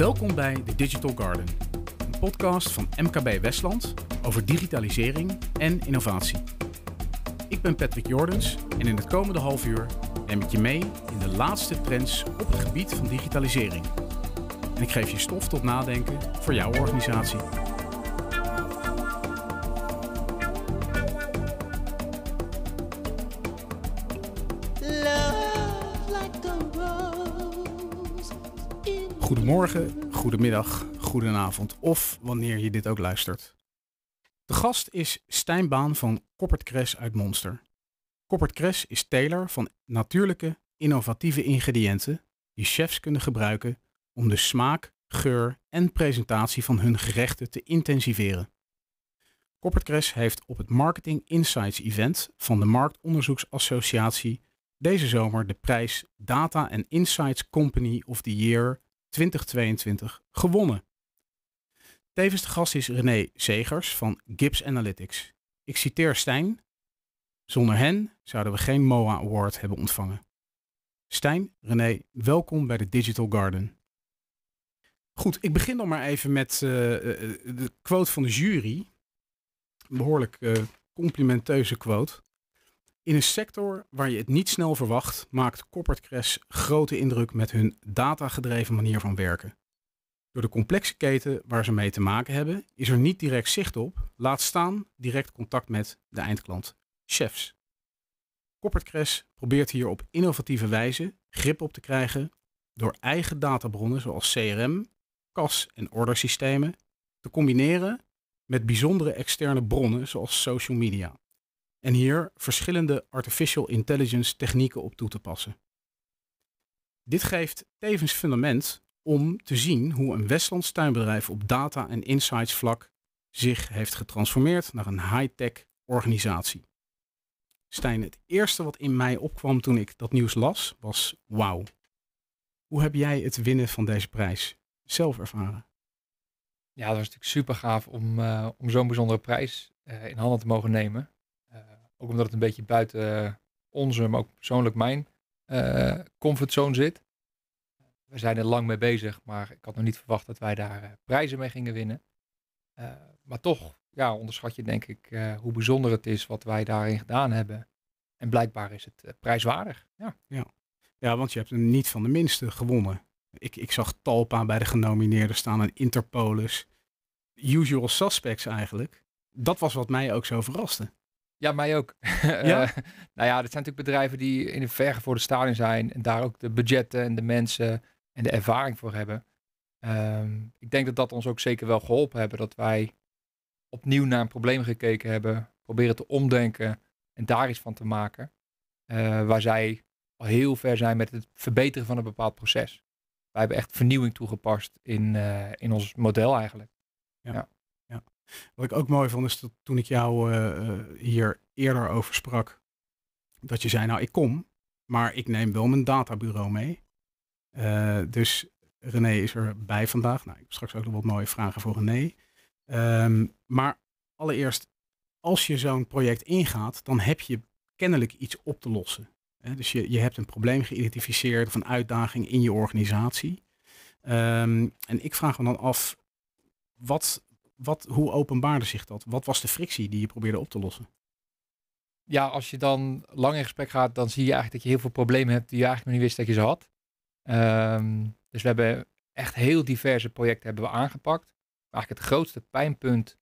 Welkom bij The Digital Garden, een podcast van MKB Westland over digitalisering en innovatie. Ik ben Patrick Jordens en in het komende half uur neem ik je mee in de laatste trends op het gebied van digitalisering. En ik geef je stof tot nadenken voor jouw organisatie. Goedemorgen, goedemiddag, goedenavond of wanneer je dit ook luistert. De gast is Stijn Baan van Koppert Cres uit Monster. Koppert Cres is teler van natuurlijke, innovatieve ingrediënten die chefs kunnen gebruiken om de smaak, geur en presentatie van hun gerechten te intensiveren. Koppert Cres heeft op het Marketing Insights Event van de Marktonderzoeksassociatie deze zomer de prijs Data and Insights Company of the Year 2022 gewonnen. Tevens de gast is René Zegers van Gibbs Analytics. Ik citeer Stijn. Zonder hen zouden we geen MOA Award hebben ontvangen. Stijn, René, welkom bij de Digital Garden. Goed, ik begin dan maar even met uh, de quote van de jury. Een behoorlijk complimenteuze quote. In een sector waar je het niet snel verwacht, maakt Corporate grote indruk met hun datagedreven manier van werken. Door de complexe keten waar ze mee te maken hebben, is er niet direct zicht op, laat staan direct contact met de eindklant, chefs. Corporate probeert hier op innovatieve wijze grip op te krijgen door eigen databronnen zoals CRM, kas- en ordersystemen te combineren met bijzondere externe bronnen zoals social media en hier verschillende artificial intelligence technieken op toe te passen. Dit geeft tevens fundament om te zien hoe een Westlands tuinbedrijf op data- en insights vlak zich heeft getransformeerd naar een high-tech organisatie. Stijn, het eerste wat in mij opkwam toen ik dat nieuws las, was wauw. Hoe heb jij het winnen van deze prijs zelf ervaren? Ja, dat was natuurlijk super gaaf om, uh, om zo'n bijzondere prijs uh, in handen te mogen nemen. Ook omdat het een beetje buiten eh, onze, maar ook persoonlijk mijn uh, comfortzone zit. We zijn er lang mee bezig, maar ik had nog niet verwacht dat wij daar uh, prijzen mee gingen winnen. Maar toch ja, onderschat je denk ik hoe bijzonder het is wat wij daarin gedaan hebben. En blijkbaar is het prijswaardig. Ja. Ja. ja, want je hebt een niet van de minste gewonnen. Ik, ik zag Talpa bij de genomineerden staan en Interpolis. Usual suspects eigenlijk. Dat was wat mij ook zo verraste. Ja, mij ook. Ja? uh, nou ja, dat zijn natuurlijk bedrijven die in de voor de stadion zijn en daar ook de budgetten en de mensen en de ervaring voor hebben. Um, ik denk dat dat ons ook zeker wel geholpen hebben, dat wij opnieuw naar een probleem gekeken hebben, proberen te omdenken en daar iets van te maken. Uh, waar zij al heel ver zijn met het verbeteren van een bepaald proces. Wij hebben echt vernieuwing toegepast in, uh, in ons model eigenlijk. Ja. ja. Wat ik ook mooi vond is dat toen ik jou uh, hier eerder over sprak, dat je zei, nou ik kom, maar ik neem wel mijn databureau mee. Uh, dus René is erbij vandaag. Nou, ik heb straks ook nog wat mooie vragen voor René. Um, maar allereerst, als je zo'n project ingaat, dan heb je kennelijk iets op te lossen. Dus je, je hebt een probleem geïdentificeerd of een uitdaging in je organisatie. Um, en ik vraag me dan af, wat, wat, hoe openbaarde zich dat? Wat was de frictie die je probeerde op te lossen? Ja, als je dan lang in gesprek gaat, dan zie je eigenlijk dat je heel veel problemen hebt die je eigenlijk nog niet wist dat je ze had. Um, dus we hebben echt heel diverse projecten hebben we aangepakt. Eigenlijk het grootste pijnpunt,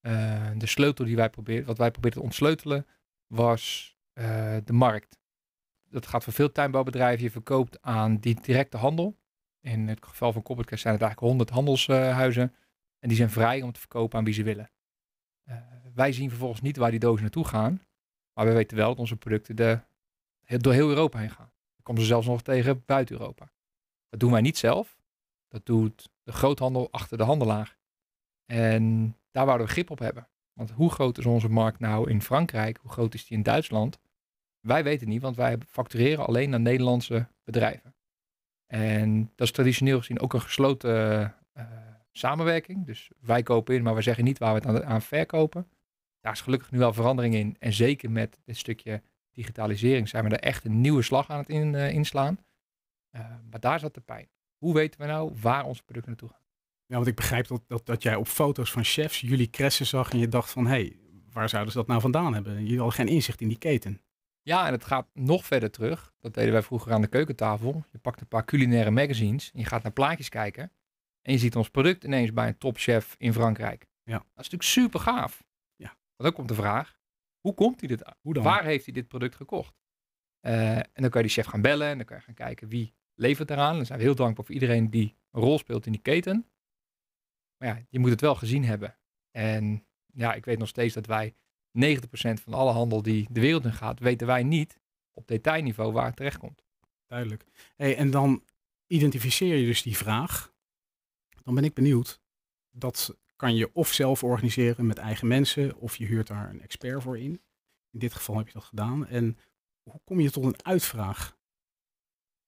uh, de sleutel die wij probeerden, wat wij probeerden te ontsleutelen, was uh, de markt. Dat gaat voor veel tuinbouwbedrijven. Je verkoopt aan die directe handel. In het geval van Koppelkast zijn het eigenlijk 100 handelshuizen. En die zijn vrij om te verkopen aan wie ze willen. Uh, wij zien vervolgens niet waar die dozen naartoe gaan. Maar we weten wel dat onze producten de, door heel Europa heen gaan. Dan komen ze zelfs nog tegen buiten Europa. Dat doen wij niet zelf. Dat doet de groothandel achter de handelaar. En daar wouden we grip op hebben. Want hoe groot is onze markt nou in Frankrijk? Hoe groot is die in Duitsland? Wij weten niet, want wij factureren alleen naar Nederlandse bedrijven. En dat is traditioneel gezien ook een gesloten uh, samenwerking. Dus wij kopen in, maar we zeggen niet waar we het aan, verkopen. Daar is gelukkig nu wel verandering in. En zeker met dit stukje digitalisering zijn we er echt een nieuwe slag aan het in, uh, inslaan. Uh, maar daar zat de pijn. Hoe weten we nou waar onze producten naartoe gaan? Ja, want ik begrijp dat, dat, dat jij op foto's van chefs jullie kressen zag en je dacht van, hé, hey, waar zouden ze dat nou vandaan hebben? Je had geen inzicht in die keten. Ja, en het gaat nog verder terug. Dat deden wij vroeger aan de keukentafel. Je pakt een paar culinaire magazines en je gaat naar plaatjes kijken. En je ziet ons product ineens bij een topchef in Frankrijk. Ja. Dat is natuurlijk super gaaf. Ja. Maar dan komt de vraag, hoe komt hij dit aan? Hoe dan? Waar heeft hij dit product gekocht? Eh, en dan kan je die chef gaan bellen en dan kan je gaan kijken wie levert eraan. Dan zijn we heel dankbaar voor iedereen die een rol speelt in die keten. Maar ja, je moet het wel gezien hebben. En ja, ik weet nog steeds dat wij 90% van alle handel die de wereld in gaat, weten wij niet op detailniveau waar het terecht komt. Duidelijk. Hey, en dan identificeer je dus die vraag. Dan ben ik benieuwd. Dat kan je of zelf organiseren met eigen mensen, of je huurt daar een expert voor in. In dit geval heb je dat gedaan. En hoe kom je tot een uitvraag?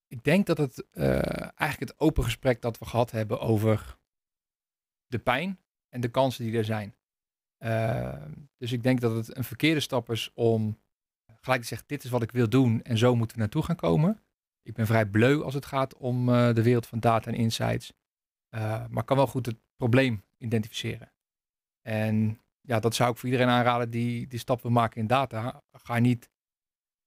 Ik denk dat het eh, eigenlijk het open gesprek dat we gehad hebben over de pijn en de kansen die er zijn. Uh, dus ik denk dat het een verkeerde stap is om gelijk te zeggen, dit is wat ik wil doen en zo moeten we naartoe gaan komen. Ik ben vrij bleu als het gaat om uh, de wereld van data en insights. Uh, maar kan wel goed het probleem identificeren. En ja, dat zou ik voor iedereen aanraden die die stap wil maken in data. Ga niet,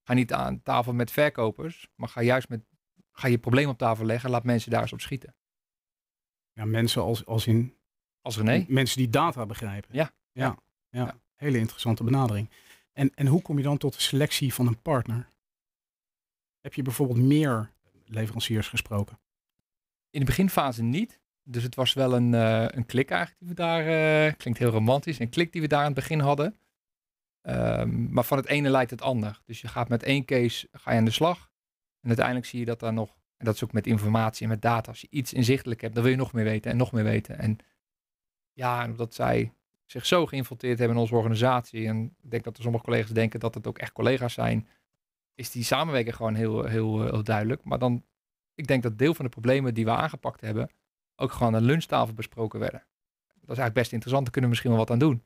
ga niet aan tafel met verkopers, maar ga juist met, ga je probleem op tafel leggen en laat mensen daar eens op schieten. Ja, mensen als, als in... Als René? Mensen die data begrijpen. Ja. Ja, ja. ja. hele interessante benadering. En, en hoe kom je dan tot de selectie van een partner? Heb je bijvoorbeeld meer leveranciers gesproken? In de beginfase niet. Dus het was wel een, uh, een klik eigenlijk die we daar, uh, klinkt heel romantisch, een klik die we daar aan het begin hadden. Um, maar van het ene leidt het ander. Dus je gaat met één case ga je aan de slag. En uiteindelijk zie je dat daar nog, en dat is ook met informatie en met data, als je iets inzichtelijk hebt, dan wil je nog meer weten en nog meer weten. En ja, omdat zij zich zo geïnfiltreerd hebben in onze organisatie. En ik denk dat er sommige collega's denken dat het ook echt collega's zijn. Is die samenwerking gewoon heel, heel, heel duidelijk. Maar dan, ik denk dat deel van de problemen die we aangepakt hebben, ook gewoon aan de lunchtafel besproken werden. Dat is eigenlijk best interessant. Daar kunnen we misschien wel wat aan doen.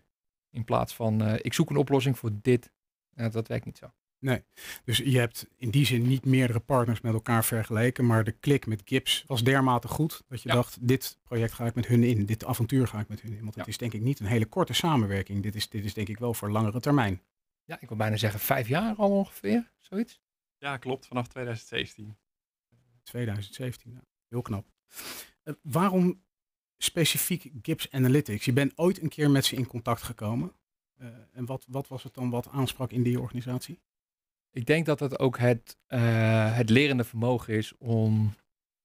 In plaats van, uh, ik zoek een oplossing voor dit. Uh, dat werkt niet zo. Nee, dus je hebt in die zin niet meerdere partners met elkaar vergeleken, maar de klik met Gips was dermate goed dat je Ja. dacht, dit project ga ik met hun in, dit avontuur ga ik met hun in. Want het Ja. is denk ik niet een hele korte samenwerking, dit is, dit is denk ik wel voor langere termijn. Ja, ik wil bijna zeggen vijf jaar al ongeveer, zoiets. Ja, klopt. Vanaf 2017. 2017, ja. heel knap. Eh, waarom specifiek Gips Analytics? Je bent ooit een keer met ze in contact gekomen. Eh, en wat, wat was het dan wat aansprak in die organisatie? Ik denk dat het ook het, eh, het lerende vermogen is om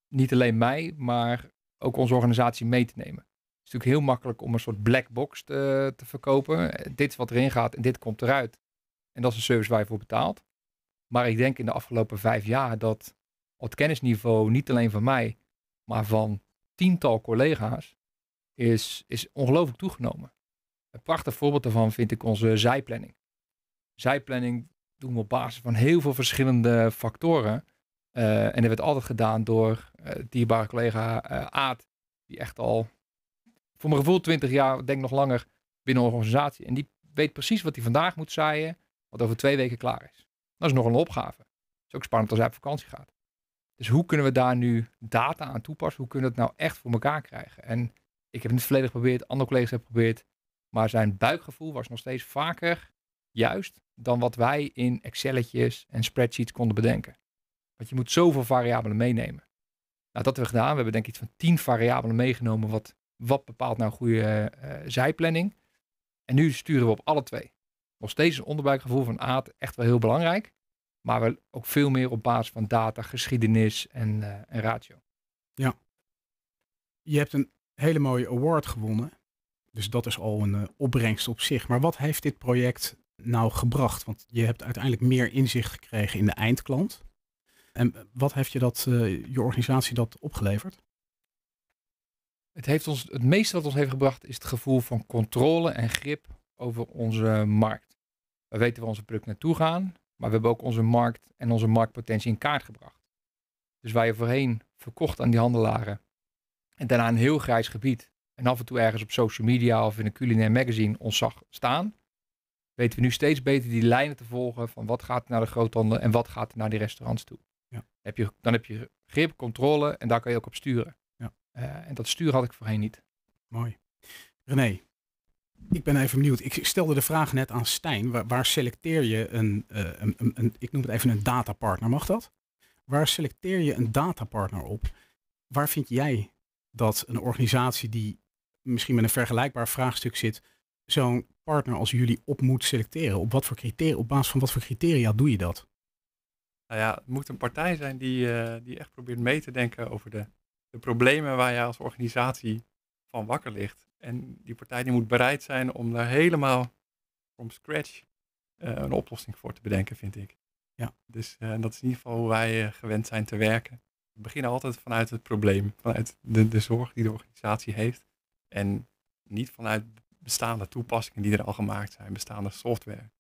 niet alleen mij, maar ook onze organisatie mee te nemen. Het is natuurlijk heel makkelijk om een soort black box te, te verkopen. Dit is wat erin gaat en dit komt eruit. En dat is een service waar je voor betaalt. Maar ik denk in de afgelopen vijf jaar dat het kennisniveau niet alleen van mij, maar van tiental collega's is, is ongelooflijk toegenomen. Een prachtig voorbeeld daarvan vind ik onze zijplanning. Zijplanning doen we op basis van heel veel verschillende factoren. Eh, en dat werd altijd gedaan door eh dierbare collega eh Aad, die echt al voor mijn gevoel 20 jaar, denk nog langer, binnen een organisatie. En die weet precies wat hij vandaag moet zaaien, wat over twee weken klaar is. Dat is nog een opgave. Het is ook spannend als hij op vakantie gaat. Dus hoe kunnen we daar nu data aan toepassen? Hoe kunnen we het nou echt voor elkaar krijgen? En ik heb het niet volledig geprobeerd, andere collega's hebben geprobeerd. Maar zijn buikgevoel was nog steeds vaker juist dan wat wij in Excelletjes en spreadsheets konden bedenken. Want je moet zoveel variabelen meenemen. Nou, dat hebben we gedaan. We hebben denk ik iets van tien variabelen meegenomen. Wat, wat bepaalt nou goede eh, zijplanning? En nu sturen we op alle twee. Nog steeds een onderbuikgevoel van aard echt wel heel belangrijk. Maar wel ook veel meer op basis van data, geschiedenis en, eh, en ratio. Je hebt een hele mooie award gewonnen. Dus dat is al een eh, opbrengst op zich. Maar wat heeft dit project nou gebracht? Want je hebt uiteindelijk meer inzicht gekregen in de eindklant. En wat heeft je, dat, eh, je organisatie dat opgeleverd? Het, heeft ons, het meeste wat ons heeft gebracht is het gevoel van controle en grip over onze markt. We weten waar onze producten naartoe gaan, maar we hebben ook onze markt en onze marktpotentie in kaart gebracht. Dus waar je voorheen verkocht aan die handelaren en daarna een heel grijs gebied en af en toe ergens op social media of in een culinair magazine ons zag staan, weten we nu steeds beter die lijnen te volgen van wat gaat naar de groothandel en wat gaat naar die restaurants toe. Ja. Heb je, dan heb je grip, controle en daar kan je ook op sturen. Ja. Eh, en dat sturen had ik voorheen niet. Mooi. René, ik ben even benieuwd. Ik stelde de vraag net aan Stijn. Waar, selecteer je een, uh, een, een, een, ik noem het even een datapartner, mag dat? Waar selecteer je een datapartner op? Waar vind jij dat een organisatie die misschien met een vergelijkbaar vraagstuk zit, zo'n partner als jullie op moet selecteren? Op, wat voor criteria, op basis van wat voor criteria doe je dat? Nou ja, het moet een partij zijn die, uh, die echt probeert mee te denken over de, de problemen waar je als organisatie van wakker ligt. En die partij die moet bereid zijn om daar helemaal from scratch uh, een oplossing voor te bedenken, vind ik. Ja. Dus uh, dat is in ieder geval hoe wij gewend zijn te werken. We beginnen altijd vanuit het probleem, vanuit de, de zorg die de organisatie heeft. En niet vanuit bestaande toepassingen die er al gemaakt zijn, bestaande software.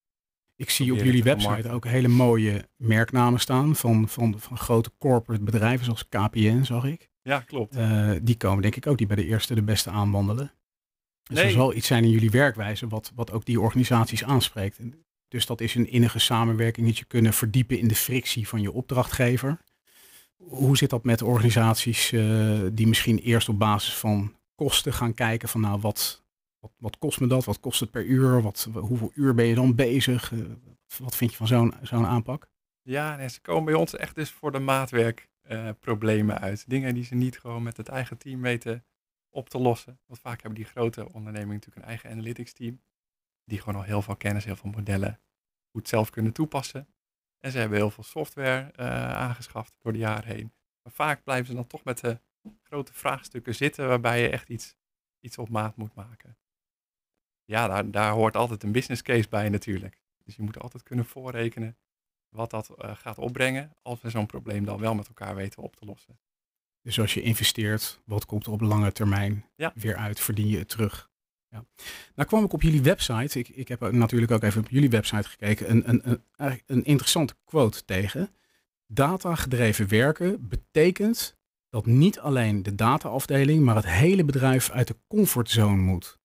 Ik zie op jullie website ook hele mooie merknamen staan van, van, van grote corporate bedrijven zoals KPN, zag ik. Ja, klopt. Uh, die komen denk ik ook die bij de eerste de beste aanwandelen. Dus nee. er zal iets zijn in jullie werkwijze wat, wat ook die organisaties aanspreekt. Dus dat is een innige samenwerking dat je kunnen verdiepen in de frictie van je opdrachtgever. Hoe zit dat met organisaties uh, die misschien eerst op basis van kosten gaan kijken van nou wat, wat, wat kost me dat, wat kost het per uur, wat, hoeveel uur ben je dan bezig, uh, wat vind je van zo'n zo'n aanpak? Ja, nee, ze komen bij ons echt dus voor de maatwerkproblemen uh, uit. Dingen die ze niet gewoon met het eigen team weten op te lossen. Want vaak hebben die grote ondernemingen natuurlijk een eigen analytics team. Die gewoon al heel veel kennis, heel veel modellen goed zelf kunnen toepassen. En ze hebben heel veel software uh, aangeschaft door de jaren heen. Maar vaak blijven ze dan toch met de grote vraagstukken zitten waarbij je echt iets, iets op maat moet maken. Ja, daar, daar hoort altijd een business case bij natuurlijk. Dus je moet altijd kunnen voorrekenen wat dat uh, gaat opbrengen als we zo'n probleem dan wel met elkaar weten op te lossen. Dus als je investeert, wat komt er op lange termijn ja. weer uit? Verdien je het terug? Ja. Nou kwam ik op jullie website, ik, ik heb natuurlijk ook even op jullie website gekeken, een, een, een, een interessante quote tegen. Data gedreven werken betekent dat niet alleen de dataafdeling, maar het hele bedrijf uit de comfortzone moet.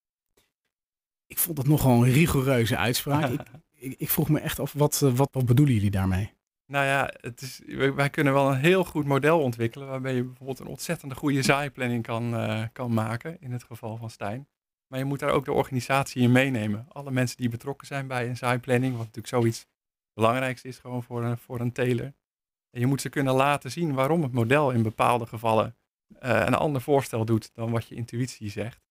Ik vond dat nogal een rigoureuze uitspraak. ik, ik, ik, vroeg me echt af, wat, wat, wat bedoelen jullie daarmee? Nou ja, het is, wij kunnen wel een heel goed model ontwikkelen waarbij je bijvoorbeeld een ontzettende goede zaaiplanning kan, uh, kan maken, in het geval van Stijn. Maar je moet daar ook de organisatie in meenemen. Alle mensen die betrokken zijn bij een zaaiplanning, wat natuurlijk zoiets belangrijks is gewoon voor een, voor een teler. En je moet ze kunnen laten zien waarom het model in bepaalde gevallen uh, een ander voorstel doet dan wat je intuïtie zegt.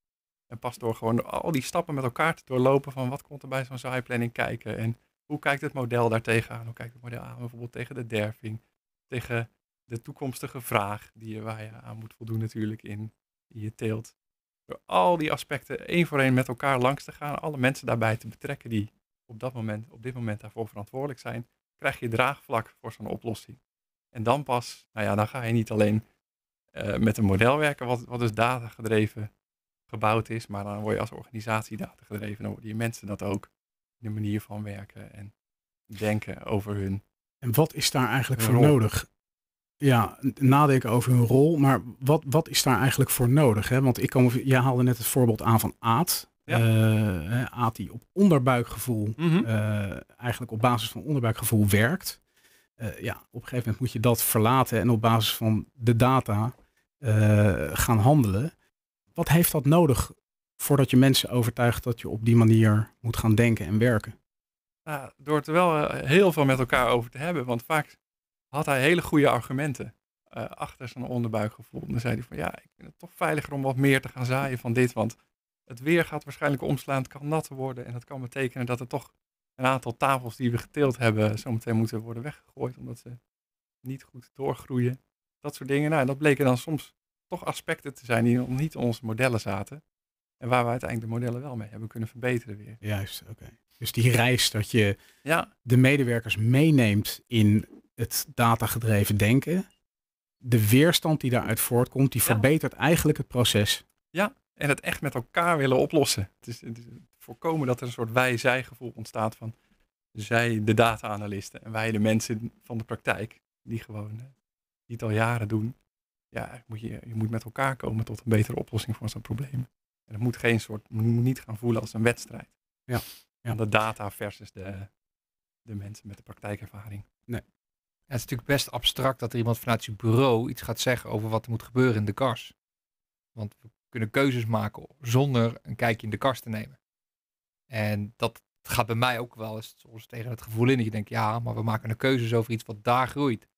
En pas door gewoon al die stappen met elkaar te doorlopen van wat komt er bij zo'n zaaiplanning kijken en hoe kijkt het model daar tegenaan? Hoe kijkt het model aan bijvoorbeeld tegen de derving, tegen de toekomstige vraag die je, waar je aan moet voldoen natuurlijk in, je teelt. Door al die aspecten één voor één met elkaar langs te gaan, alle mensen daarbij te betrekken die op, dat moment, op dit moment daarvoor verantwoordelijk zijn, krijg je draagvlak voor zo'n oplossing. En dan pas, nou ja, dan ga je niet alleen uh, met een model werken wat, wat dus datagedreven gebouwd is, maar dan word je als organisatie datagedreven, dan worden je mensen dat ook de manier van werken en denken over hun. En wat is daar eigenlijk voor rol. nodig? Ja, nadenken over hun rol, maar wat, wat is daar eigenlijk voor nodig? Hè? Want ik kom, jij haalde net het voorbeeld aan van Aad. Ja. Uh, Aad die op onderbuikgevoel, mm -hmm. uh, eigenlijk op basis van onderbuikgevoel werkt. Uh, ja, op een gegeven moment moet je dat verlaten en op basis van de data gaan handelen. Wat heeft dat nodig voordat je mensen overtuigt dat je op die manier moet gaan denken en werken? Door het er wel heel veel met elkaar over te hebben, want vaak had hij hele goede argumenten uh, achter zijn onderbuikgevoel. Dan zei hij van ja, ik vind het toch veiliger om wat meer te gaan zaaien van dit, want het weer gaat waarschijnlijk omslaan, het kan nat worden en dat kan betekenen dat er toch een aantal tafels die we geteeld hebben zometeen moeten worden weggegooid omdat ze niet goed doorgroeien. Dat soort dingen. Nou, dat bleken dan soms toch aspecten te zijn die niet in onze modellen zaten. En waar we uiteindelijk de modellen wel mee hebben kunnen verbeteren weer. Juist, oké. Okay. Dus die reis dat je ja. de medewerkers meeneemt in het datagedreven denken. De weerstand die daaruit voortkomt, die ja. verbetert eigenlijk het proces. Ja, en het echt met elkaar willen oplossen. Het is, het is voorkomen dat er een soort wij-zij gevoel ontstaat van zij de data-analisten en wij de mensen van de praktijk, die gewoon die het al jaren doen. Ja, moet je, je moet met elkaar komen tot een betere oplossing voor zo'n probleem. En het moet geen soort, moet niet gaan voelen als een wedstrijd. Ja. ja. De data versus de, de mensen met de praktijkervaring. Nee. het is natuurlijk best abstract dat er iemand vanuit zijn bureau iets gaat zeggen over wat er moet gebeuren in de kast. Want we kunnen keuzes maken zonder een kijkje in de kast te nemen. En dat gaat bij mij ook wel eens soms tegen het gevoel in dat je denkt, ja, maar we maken een keuzes over iets wat daar groeit.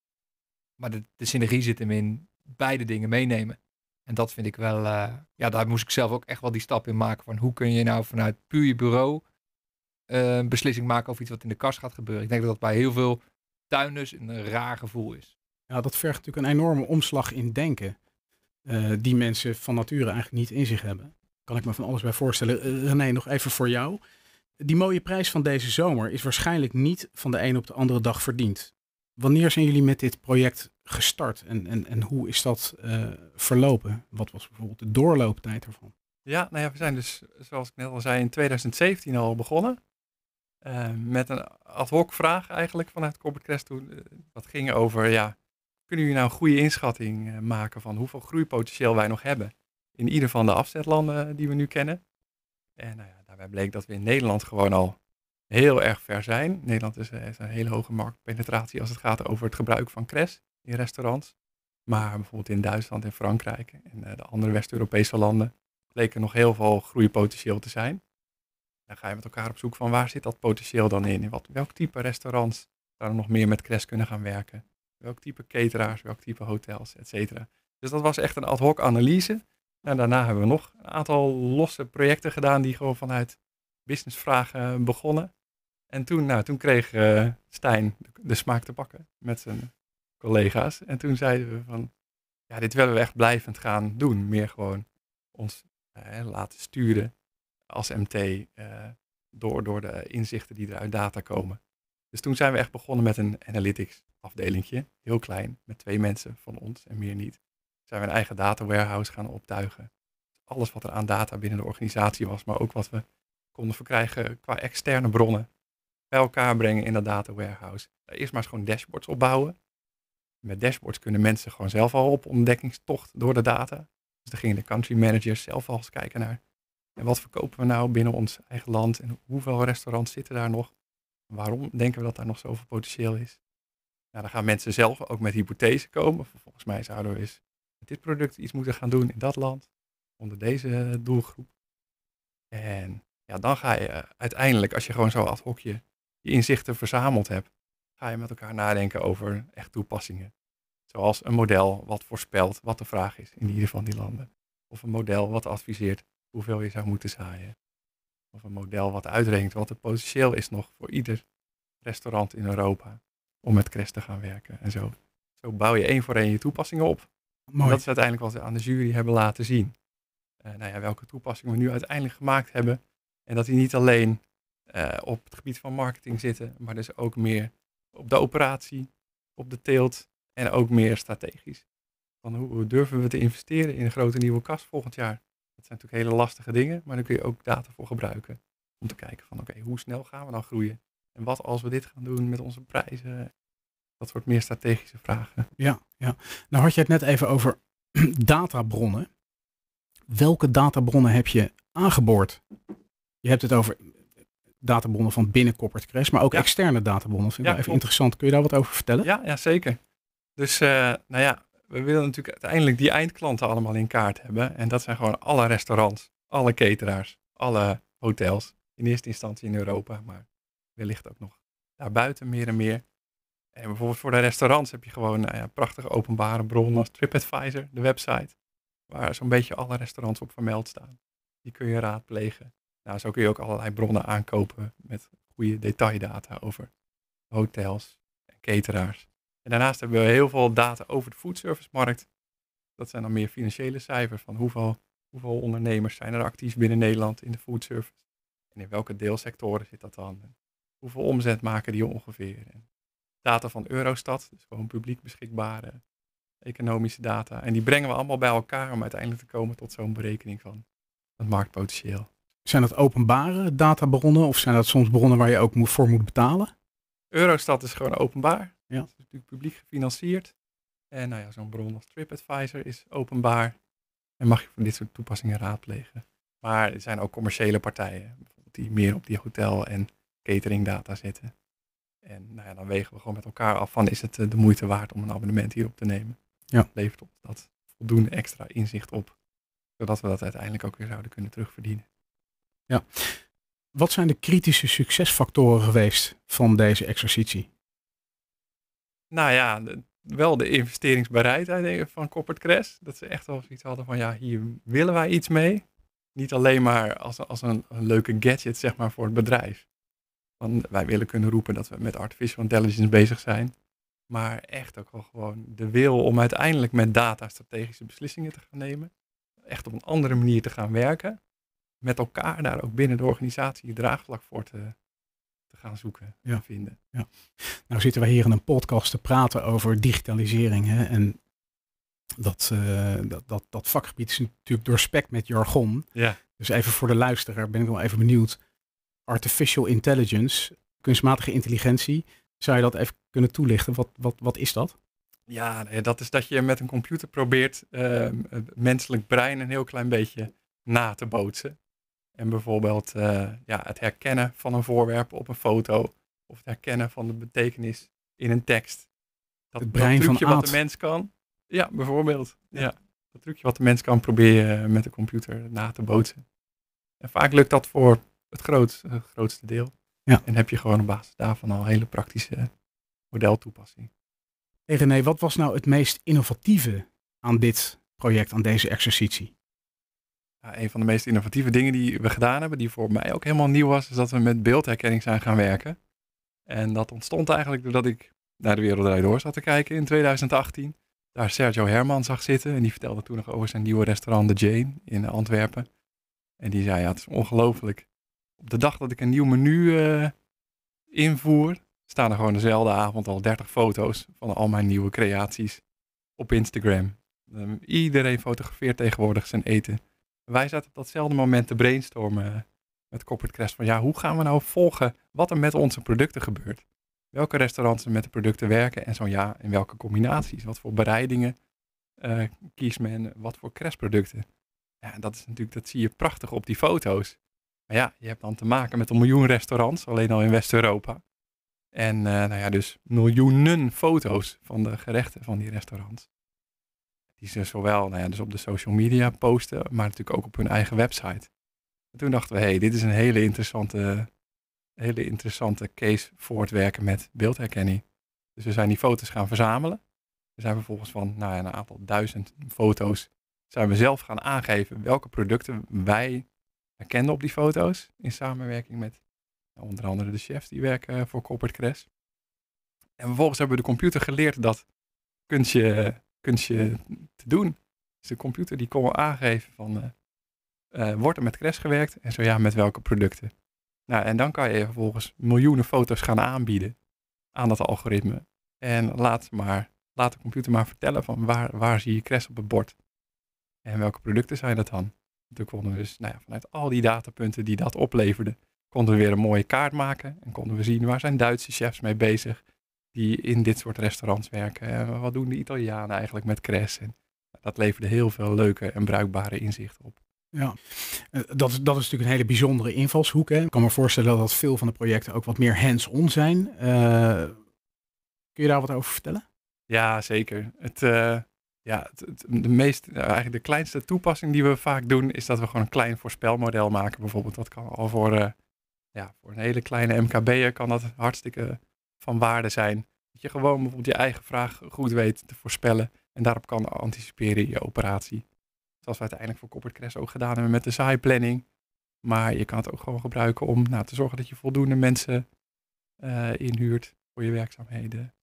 Maar de, de synergie zit hem in beide dingen meenemen. En dat vind ik wel, uh, ja, daar moest ik zelf ook echt wel die stap in maken van hoe kun je nou vanuit puur je bureau uh, een beslissing maken over iets wat in de kast gaat gebeuren. Ik denk dat dat bij heel veel tuinders een raar gevoel is. Ja, dat vergt natuurlijk een enorme omslag in denken. Uh, die mensen van nature eigenlijk niet in zich hebben. Kan ik me van alles bij voorstellen. René, nog even voor jou. Die mooie prijs van deze zomer is waarschijnlijk niet van de een op de andere dag verdiend. Wanneer zijn jullie met dit project gestart en, en, en hoe is dat uh, verlopen? Wat was bijvoorbeeld de doorlooptijd ervan? Ja, nou ja, we zijn dus, zoals ik net al zei, in 2017 al begonnen. Uh, met een ad hoc vraag eigenlijk vanuit Corporate Crest toen. Uh, dat ging over, ja, kunnen jullie nou een goede inschatting maken van hoeveel groeipotentieel wij nog hebben? In ieder van de afzetlanden die we nu kennen. En nou daarbij bleek dat we in Nederland gewoon al heel erg ver zijn. Nederland is, heeft een hele hoge marktpenetratie als het gaat over het gebruik van cres in restaurants. Maar bijvoorbeeld in Duitsland en Frankrijk en uh, de andere West-Europese landen bleek er nog heel veel groeipotentieel te zijn. Dan ga je met elkaar op zoek van waar zit dat potentieel dan in? wat, welk type restaurants zouden nog meer met cres kunnen gaan werken? Welk type cateraars, welk type hotels, et cetera. Dus dat was echt een ad hoc analyse. En daarna hebben we nog een aantal losse projecten gedaan die gewoon vanuit businessvragen begonnen. En toen, nou, toen kreeg uh, Stijn de, de, smaak te pakken met zijn collega's. En toen zeiden we van, ja, dit willen we echt blijvend gaan doen. Meer gewoon ons uh, laten sturen als MT uh, door, door de inzichten die er uit data komen. Dus toen zijn we echt begonnen met een analytics afdelingje, heel klein, met twee mensen van ons en meer niet. Zijn we een eigen data warehouse gaan optuigen. Alles wat er aan data binnen de organisatie was, maar ook wat we konden verkrijgen qua externe bronnen bij elkaar brengen in dat data warehouse. Eerst maar eens gewoon dashboards opbouwen. Met dashboards kunnen mensen gewoon zelf al op ontdekkingstocht door de data. Dus dan gingen de country managers zelf al eens kijken naar en wat verkopen we nou binnen ons eigen land en hoeveel restaurants zitten daar nog. Waarom denken we dat daar nog zoveel potentieel is? Nou, dan gaan mensen zelf ook met hypothese komen. Volgens mij zouden we eens met dit product iets moeten gaan doen in dat land, onder deze doelgroep. En ja, dan ga je uiteindelijk, als je gewoon zo ad hoc je je inzichten verzameld hebt, ga je met elkaar nadenken over echt toepassingen. Zoals een model wat voorspelt wat de vraag is in ieder van die landen. Of een model wat adviseert hoeveel je zou moeten zaaien. Of een model wat uitrekent wat het potentieel is nog voor ieder restaurant in Europa om met Crest te gaan werken. En zo, zo bouw je één voor één je toepassingen op. Mooi. dat is uiteindelijk wat we aan de jury hebben laten zien. Uh, nou ja, welke toepassingen we nu uiteindelijk gemaakt hebben. En dat die niet alleen uh, op het gebied van marketing zitten, maar dus ook meer op de operatie, op de teelt en ook meer strategisch. Van hoe durven we te investeren in een grote nieuwe kast volgend jaar? Dat zijn natuurlijk hele lastige dingen, maar daar kun je ook data voor gebruiken. Om te kijken van oké, hoe snel gaan we dan groeien? En wat als we dit gaan doen met onze prijzen? Dat soort meer strategische vragen. Ja, ja. Nou had je het net even over databronnen. Welke databronnen heb je aangeboord? Je hebt het over databronnen van binnen Corporate Crash, maar ook externe databronnen. Vind ik ja, even interessant. Kun je daar wat over vertellen? Ja, ja zeker. Dus uh, nou ja, we willen natuurlijk uiteindelijk die eindklanten allemaal in kaart hebben. En dat zijn gewoon alle restaurants, alle cateraars, alle hotels. In eerste instantie in Europa, maar wellicht ook nog daarbuiten meer en meer. En bijvoorbeeld voor de restaurants heb je gewoon nou ja, prachtige openbare bronnen als TripAdvisor, de website, waar zo'n beetje alle restaurants op vermeld staan. Die kun je raadplegen. Nou, zo kun je ook allerlei bronnen aankopen met goede detaildata over hotels en cateraars. En daarnaast hebben we heel veel data over de foodservice-markt. Dat zijn dan meer financiële cijfers van hoeveel, hoeveel ondernemers zijn er actief binnen Nederland in de foodservice. En in welke deelsectoren zit dat dan? Hoeveel omzet maken die ongeveer? Data van Eurostat, dus gewoon publiek beschikbare economische data. En die brengen we allemaal bij elkaar om uiteindelijk te komen tot zo'n berekening van het marktpotentieel. Zijn dat openbare databronnen of zijn dat soms bronnen waar je ook voor moet betalen? Eurostat is gewoon openbaar. Ja. Het is natuurlijk publiek gefinancierd. En nou ja, zo'n bron als TripAdvisor is openbaar. En mag je voor dit soort toepassingen raadplegen. Maar er zijn ook commerciële partijen die meer op die hotel- en cateringdata zitten. En nou ja, dan wegen we gewoon met elkaar af van is het eh, de moeite waard om een abonnement hierop te nemen. Ja. Levert ons dat voldoende extra inzicht op. Zodat we dat uiteindelijk ook weer zouden kunnen terugverdienen. Wat zijn de kritische succesfactoren geweest van deze exercitie? Nou ja, wel de investeringsbereidheid van Corporate Crash. Dat ze echt wel zoiets hadden van ja, hier willen wij iets mee. Niet alleen maar als, als een, een leuke gadget zeg maar voor het bedrijf. Want wij willen kunnen roepen dat we met artificial intelligence bezig zijn. Maar echt ook wel gewoon de wil om uiteindelijk met data strategische beslissingen te gaan nemen. Echt op een andere manier te gaan werken. Met elkaar daar ook binnen de organisatie draagvlak voor te, te gaan zoeken Ja. en vinden. Nou zitten wij hier in een podcast te praten over digitalisering. Hè? En dat, eh, dat, dat, dat vakgebied is natuurlijk doorspekt met jargon. Ja. Dus even voor de luisteraar ben ik wel even benieuwd. Artificial intelligence, kunstmatige intelligentie. Zou je dat even kunnen toelichten? Wat, wat, wat is dat? Ja, nee, dat is dat je met een computer probeert ehm, het menselijk brein een heel klein beetje na te bootsen. En bijvoorbeeld eh, ja, het herkennen van een voorwerp op een foto. Of het herkennen van de betekenis in een tekst. Dat, Het brein dat van wat de mens kan. Ja, bijvoorbeeld. Ja. Dat trucje wat de mens kan proberen met de computer na te bootsen. En vaak lukt dat voor het grootste, het grootste deel. Ja. En heb je gewoon op basis daarvan al hele praktische modeltoepassing. Hey René, wat was nou het meest innovatieve aan dit project, aan deze exercitie? Een van de meest innovatieve dingen die we gedaan hebben, die voor mij ook helemaal nieuw was, is dat we met beeldherkenning zijn gaan werken. En dat ontstond eigenlijk doordat ik naar de Wereld Door zat te kijken in 2018. Daar Sergio Herman zag zitten en die vertelde toen nog over zijn nieuwe restaurant The Jane in Antwerpen. En die zei, ja, het is ongelooflijk. Op de dag dat ik een nieuw menu eh, invoer, staan er gewoon dezelfde avond al 30 foto's van al mijn nieuwe creaties op Instagram. Ehm, iedereen fotografeert tegenwoordig zijn eten wij zaten op datzelfde moment te brainstormen met Corporate Crest van ja, hoe gaan we nou volgen wat er met onze producten gebeurt? Welke restaurants met de producten werken en zo ja, in welke combinaties? Wat voor bereidingen eh, kiest men? Wat voor Crest-producten? Ja, dat is natuurlijk, dat zie je prachtig op die foto's. Maar ja, je hebt dan te maken met een miljoen restaurants, alleen al in West-Europa. En eh, nou ja, dus miljoenen foto's van de gerechten van die restaurants die ze zowel nou ja, dus op de social media posten, maar natuurlijk ook op hun eigen website. En toen dachten we, hé, hey, dit is een hele interessante, hele interessante case voor het werken met beeldherkenning. Dus we zijn die foto's gaan verzamelen. We zijn vervolgens van nou ja, een aantal duizend foto's zijn we zelf gaan aangeven welke producten wij herkenden op die foto's. In samenwerking met nou, onder andere de chefs die werken voor Corporate Crash. En vervolgens hebben we de computer geleerd dat kunstje kunstje te doen. Dus de computer die kon wel aangeven van, eh, wordt er met Crash gewerkt? En zo ja, met welke producten? Nou, en dan kan je vervolgens miljoenen foto's gaan aanbieden aan dat algoritme. En laat, maar, laat de computer maar vertellen van waar, waar zie je Crash op het bord? En welke producten zijn dat dan? Toen konden we dus nou ja, vanuit al die datapunten die dat opleverde, konden we weer een mooie kaart maken. En konden we zien waar zijn Duitse chefs mee bezig die in dit soort restaurants werken. En wat doen de Italianen eigenlijk met Crash? En dat leverde heel veel leuke en bruikbare inzichten op. Ja, eh, dat, is- dat is natuurlijk een hele bijzondere invalshoek. Hè? Ik kan me voorstellen dat veel van de projecten ook wat meer hands-on zijn. Eh, kun je daar wat over vertellen? Ja, zeker. Het, eh, ja, het, het- de, meest, nou, eigenlijk de kleinste toepassing die we vaak doen, is dat we gewoon een klein voorspelmodel maken. Bijvoorbeeld, dat kan al voor, ja, voor een hele kleine MKB'er kan dat hartstikke van waarde zijn. Dat je gewoon bijvoorbeeld je eigen vraag goed weet te voorspellen en daarop kan anticiperen in je operatie. Zoals we uiteindelijk voor Corporate Crash ook gedaan hebben met de zaaiplanning. Maar je kan het ook gewoon gebruiken om nou, te zorgen dat je voldoende mensen eh, inhuurt voor je werkzaamheden.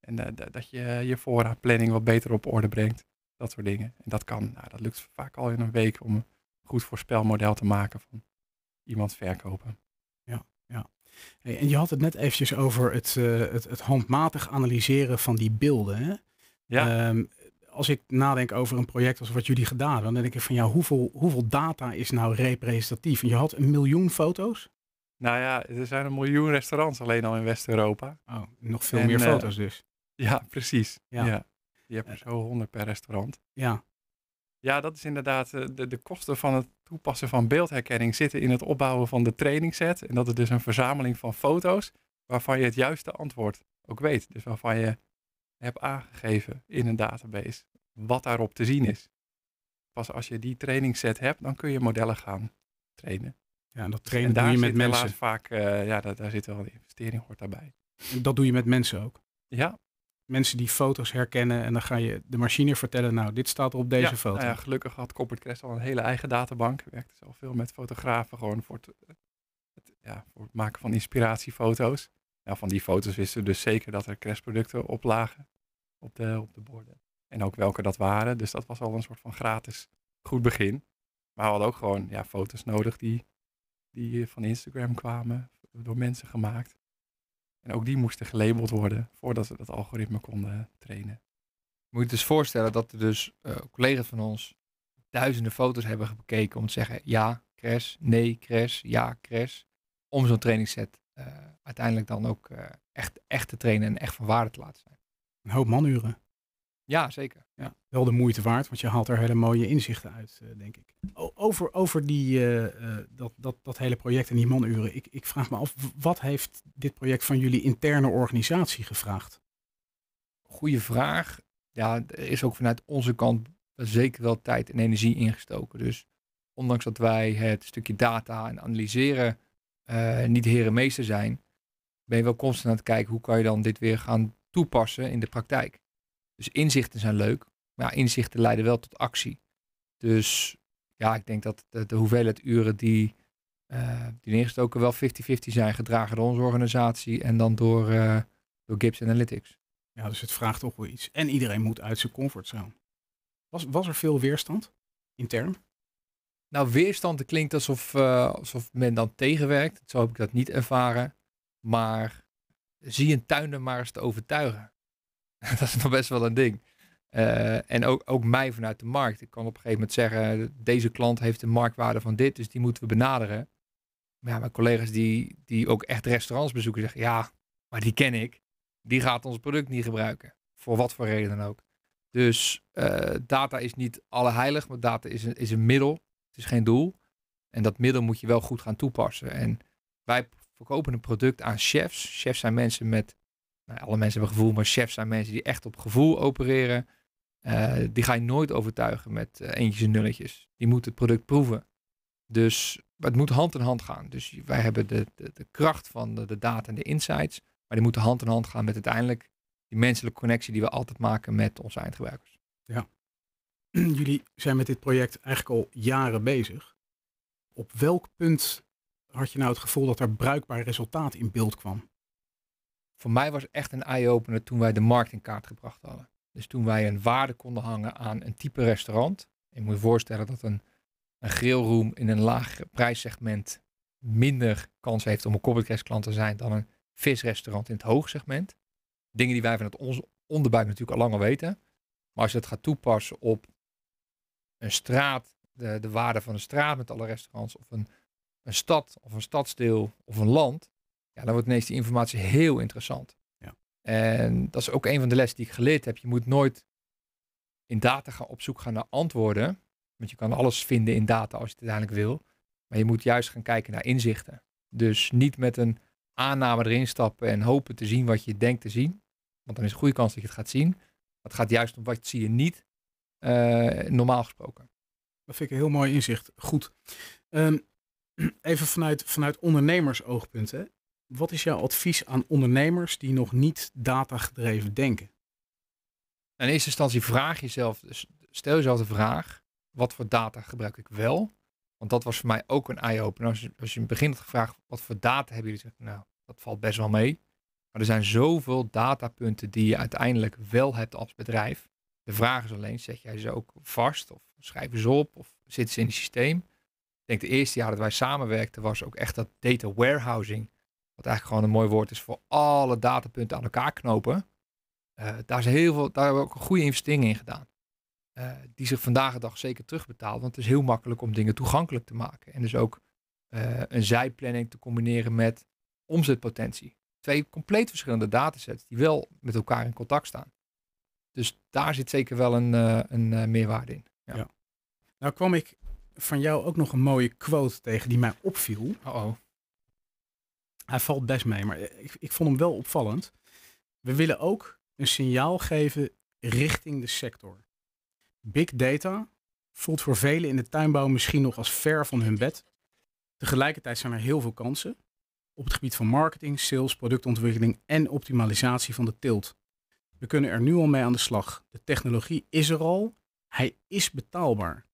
En eh, da- dat je je voorraadplanning wat beter op orde brengt. Dat soort dingen. En dat kan, nou, dat lukt vaak al in een week om een goed voorspelmodel te maken van iemand verkopen. Hey, en je had het net eventjes over het, eh, het, het handmatig analyseren van die beelden. Hè? Ja, Ehm, als ik nadenk over een project als wat jullie gedaan hebben, dan denk ik van ja, hoeveel, hoeveel data is nou representatief? En je had een miljoen foto's? nou ja, er zijn een miljoen restaurants alleen al in West-Europa. Oh, nog veel En, meer eh, foto's dus. Ja, precies. Ja. Ja. Je hebt er zo honderd per restaurant. Ja, Ja, dat is inderdaad eh, de, de kosten van het toepassen van beeldherkenning zitten in het opbouwen van de trainingsset. En dat is dus een verzameling van foto's waarvan je het juiste antwoord ook weet. Dus waarvan je hebt aangegeven in een database wat daarop te zien is. Pas als je die trainingsset hebt, dan kun je modellen gaan trainen. Ja, en dat En trainen doe daar je met mensen. vaak, eh, ja, daar, daar zit wel een investering hoort daarbij. En Dat doe je met mensen ook. Ja, Mensen die foto's herkennen en dan ga je de machine vertellen, nou, dit staat op deze ja, foto. nou ja, gelukkig had Corporate Crest al een hele eigen databank. Werkte zelf veel met fotografen, gewoon voor het, het- ja, voor het maken van inspiratiefoto's. Ja, van die foto's wisten we dus zeker dat er Crest producten op lagen op de, op de borden. En ook welke dat waren. Dus dat was al een soort van gratis goed begin. Maar we hadden ook gewoon ja, foto's nodig die, die van Instagram kwamen, door mensen gemaakt. En ook die moesten gelabeld worden voordat we dat algoritme konden trainen. Moet je je dus voorstellen dat er dus eh, collega's van ons duizenden foto's hebben bekeken om te zeggen ja, crash, nee, crash, ja, crash. Om zo'n trainingsset eh, uiteindelijk dan ook eh, echt, echt te trainen en echt van waarde te laten zijn. Een hoop manuren. Ja, zeker. Ja, wel de moeite waard, want je haalt er hele mooie inzichten uit, eh, denk ik. Over over die, eh, eh, dat, dat, dat hele project en die manuren. Ik, ik vraag me af, wat heeft dit project van jullie interne organisatie gevraagd? Goeie vraag. Ja, er is ook vanuit onze kant zeker wel tijd en energie ingestoken. Dus ondanks dat wij het stukje data en analyseren eh, niet herenmeester zijn, ben je wel constant aan het kijken hoe kan je dan dit weer gaan toepassen in de praktijk. Dus inzichten zijn leuk, maar inzichten leiden wel tot actie. Dus ja, ik denk dat de, de hoeveelheid uren die, eh die ingestoken wel 50-50 zijn, gedragen door onze organisatie en dan door, eh, door Gibbs Analytics. Ja, dus het vraagt toch wel iets. En iedereen moet uit zijn comfortzone. Was, was er veel weerstand intern? Nou, weerstand klinkt alsof, eh, alsof men dan tegenwerkt. Zo heb ik dat niet ervaren. Maar zie een tuinder maar eens te overtuigen. dat is nog best wel een ding. Eh, en ook, ook mij vanuit de markt. Ik kan op een gegeven moment zeggen, deze klant heeft een marktwaarde van dit, dus die moeten we benaderen. Maar ja, mijn collega's die, die ook echt restaurants bezoeken zeggen, ja, maar die ken ik. Die gaat ons product niet gebruiken. Voor wat voor reden dan ook. Dus eh, data is niet alle heilig, maar data is een, is een middel. Het is geen doel. En dat middel moet je wel goed gaan toepassen. En wij verkopen een product aan chefs. Chefs zijn mensen met, nou, alle mensen hebben gevoel, maar chefs zijn mensen die echt op gevoel opereren. Eh, die ga je nooit overtuigen met eh, eentjes en nulletjes. Die moeten het product proeven. Dus het moet hand in hand gaan. Dus wij hebben de, de, kracht van de, de data en de insights. Maar die moeten hand in hand gaan met uiteindelijk die menselijke connectie die we altijd maken met onze eindgebruikers. jullie zijn met dit project eigenlijk al jaren bezig. Op welk punt had je nou het gevoel dat er bruikbaar resultaat in beeld kwam? Voor mij was echt een eye-opener toen wij de markt in kaart gebracht hadden. Dus toen wij een waarde konden hangen aan een type restaurant. Je moet je voorstellen dat een, een grillroom in een laag prijssegment minder kans heeft om een corporate klant te zijn dan een visrestaurant in het hoogsegment. Dingen die wij vanuit onze onderbuik natuurlijk al langer weten. Maar als je het gaat toepassen op een straat, de, de waarde van een straat met alle restaurants, of een, een stad, of een stadsdeel, of een land, ja, dan wordt ineens die informatie heel interessant. Ja. En dat is ook een van de lessen die ik geleerd heb. Je moet nooit in data gaan op zoek gaan naar antwoorden. Want je kan alles vinden in data als je het uiteindelijk wil. Maar je moet juist gaan kijken naar inzichten. Dus niet met een aanname erin stappen en hopen te zien wat je denkt te zien. Want dan is een goede kans dat je het gaat zien. Het gaat juist om wat zie je niet, eh, normaal gesproken. Dat vind ik een heel mooi inzicht. Goed. Ehm, even vanuit, vanuit ondernemersoogpunt. Hè. Wat is jouw advies aan ondernemers die nog niet datagedreven denken? In eerste instantie vraag jezelf, dus stel jezelf de vraag, wat voor data gebruik ik wel? Want dat was voor mij ook een eye-opener. Als je, als je in het begin had gevraagd, wat voor data hebben jullie? Nou, dat valt best wel mee. Maar er zijn zoveel datapunten die je uiteindelijk wel hebt als bedrijf. De vraag is alleen, zet jij ze ook vast? Of schrijf je ze op? Of zitten ze in het systeem? Ik denk de eerste jaar dat wij samenwerkten was ook echt dat data warehousing. Wat eigenlijk gewoon een mooi woord is voor alle datapunten aan elkaar knopen. Uh, daar, is heel veel, daar hebben we ook een goede investering in gedaan. Uh, die zich vandaag de dag zeker terugbetaalt. Want het is heel makkelijk om dingen toegankelijk te maken. En dus ook uh, een zijplanning te combineren met omzetpotentie. Twee compleet verschillende datasets die wel met elkaar in contact staan. Dus daar zit zeker wel een, een meerwaarde in. Ja. ja. Nou kwam ik van jou ook nog een mooie quote tegen die mij opviel. Uh oh. Hij valt best mee, maar ik, ik vond hem wel opvallend. We willen ook een signaal geven richting de sector. Big data voelt voor velen in de tuinbouw misschien nog als ver van hun bed. Tegelijkertijd zijn er heel veel kansen op het gebied van marketing, sales, productontwikkeling en optimalisatie van de teelt. We kunnen er nu al mee aan de slag. De technologie is er al. Hij is betaalbaar.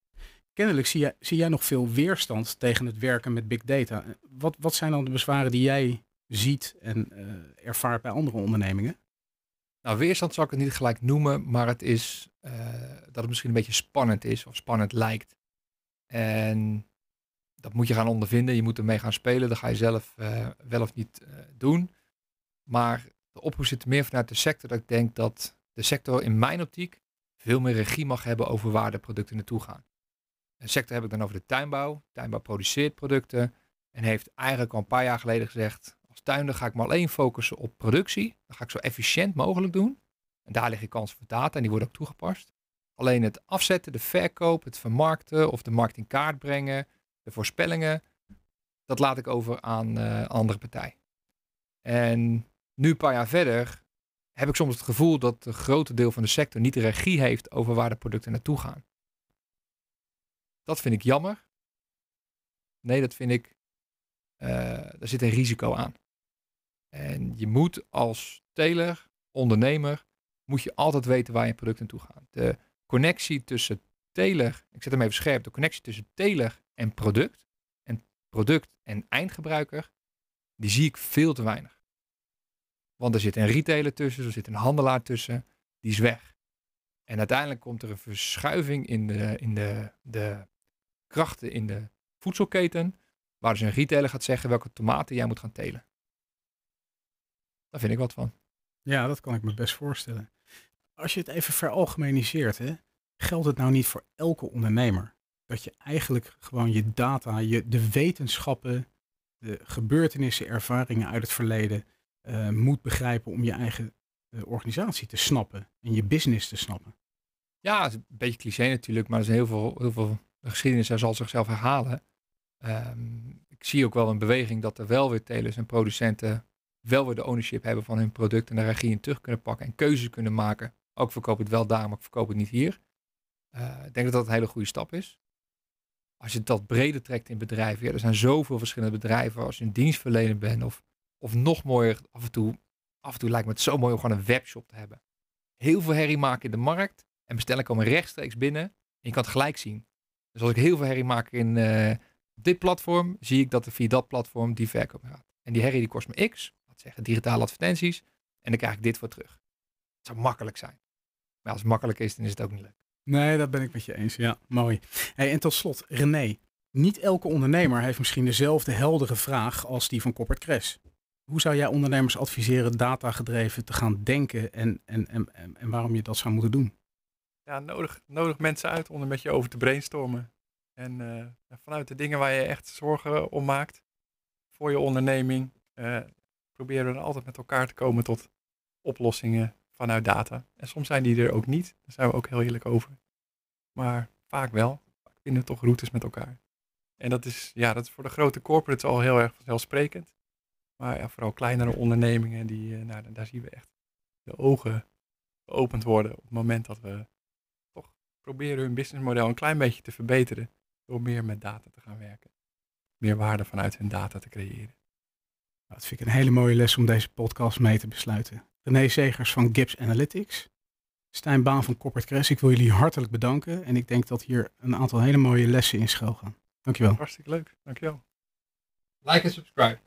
Kennelijk zie jij, zie jij nog veel weerstand tegen het werken met big data. Wat, wat zijn dan de bezwaren die jij ziet en uh, ervaart bij andere ondernemingen? Nou, weerstand zal ik het niet gelijk noemen, maar het is uh, dat het misschien een beetje spannend is of spannend lijkt. En dat moet je gaan ondervinden. Je moet ermee gaan spelen. Dat ga je zelf uh, wel of niet doen. Maar de oproep zit meer vanuit de sector. Dat ik denk dat de sector in mijn optiek veel meer regie mag hebben over waar de producten naartoe gaan. De sector heb ik dan over de tuinbouw. Tuinbouw produceert producten en heeft eigenlijk al een paar jaar geleden gezegd: als tuinder ga ik maar alleen focussen op productie. Dat ga ik zo efficiënt mogelijk doen. En daar liggen kansen voor data en die worden ook toegepast. Alleen het afzetten, de verkoop, het vermarkten of de markt in kaart brengen, de voorspellingen, dat laat ik over aan uh, andere partij. En nu een paar jaar verder heb ik soms het gevoel dat een grote deel van de sector niet de regie heeft over waar de producten naartoe gaan. Dat vind ik jammer. Nee, dat vind ik, uh, daar zit een risico aan. En je moet als teler, ondernemer, moet je altijd weten waar je product naartoe gaat. De connectie tussen teler, ik zet hem even scherp, de connectie tussen teler en product, en product en eindgebruiker, die zie ik veel te weinig. Want er zit een retailer tussen, er zit een handelaar tussen, die is weg. En uiteindelijk komt er een verschuiving in de, in de, de krachten in de voedselketen, waar dus een retailer gaat zeggen welke tomaten jij moet gaan telen. Daar vind ik wat van. Ja, dat kan ik me best voorstellen. Als je het even veralgemeniseert, hè, geldt het nou niet voor elke ondernemer? Dat je eigenlijk gewoon je data, je, de wetenschappen, de gebeurtenissen, ervaringen uit het verleden uh, moet begrijpen om je eigen uh, organisatie te snappen en je business te snappen. Ja, het is een beetje cliché natuurlijk, maar er zijn heel veel, heel veel de geschiedenis zal zichzelf herhalen. Um, ik zie ook wel een beweging dat er wel weer telers en producenten wel weer de ownership hebben van hun product en de regie in terug kunnen pakken en keuzes kunnen maken. Ook verkoop het wel daar, maar ik verkoop het niet hier. Uh, ik denk dat dat een hele goede stap is. Als je dat breder trekt in bedrijven, er zijn zoveel verschillende bedrijven. Als je een dienstverlener bent of, of nog mooier, af en, toe, af en toe lijkt me het zo mooi om gewoon een webshop te hebben. Heel veel herrie maken in de markt en bestellen komen rechtstreeks binnen en je kan het gelijk zien. Dus als ik heel veel herrie maak in uh, dit platform, zie ik dat er via dat platform die verkoop gaat. En die herrie die kost me x, dat zeggen digitale advertenties, en dan krijg ik dit voor terug. Het zou makkelijk zijn. Maar als het makkelijk is, dan is het ook niet leuk. Nee, dat ben ik met je eens. Ja, mooi. Hey, en tot slot, René. Niet elke ondernemer heeft misschien dezelfde heldere vraag als die van Corporate Crash. Hoe zou jij ondernemers adviseren datagedreven te gaan denken en, en, en, en waarom je dat zou moeten doen? Ja, nodig, nodig mensen uit om er met je over te brainstormen. En uh, vanuit de dingen waar je echt zorgen om maakt voor je onderneming, uh, proberen we altijd met elkaar te komen tot oplossingen vanuit data. En soms zijn die er ook niet. Daar zijn we ook heel eerlijk over. Maar vaak wel. Vaak vinden we toch routes met elkaar. En dat is, ja, dat is voor de grote corporates al heel erg vanzelfsprekend. Maar ja, vooral kleinere ondernemingen, die, uh, nou, daar zien we echt de ogen geopend worden op het moment dat we proberen hun businessmodel een klein beetje te verbeteren door meer met data te gaan werken. Meer waarde vanuit hun data te creëren. Nou, dat vind ik een hele mooie les om deze podcast mee te besluiten. René Zegers van Gibbs Analytics. Stijn Baan van Corporate Crash. Ik wil jullie hartelijk bedanken. En ik denk dat hier een aantal hele mooie lessen in schuil gaan. Dankjewel. Hartstikke leuk. Dankjewel. Like en subscribe.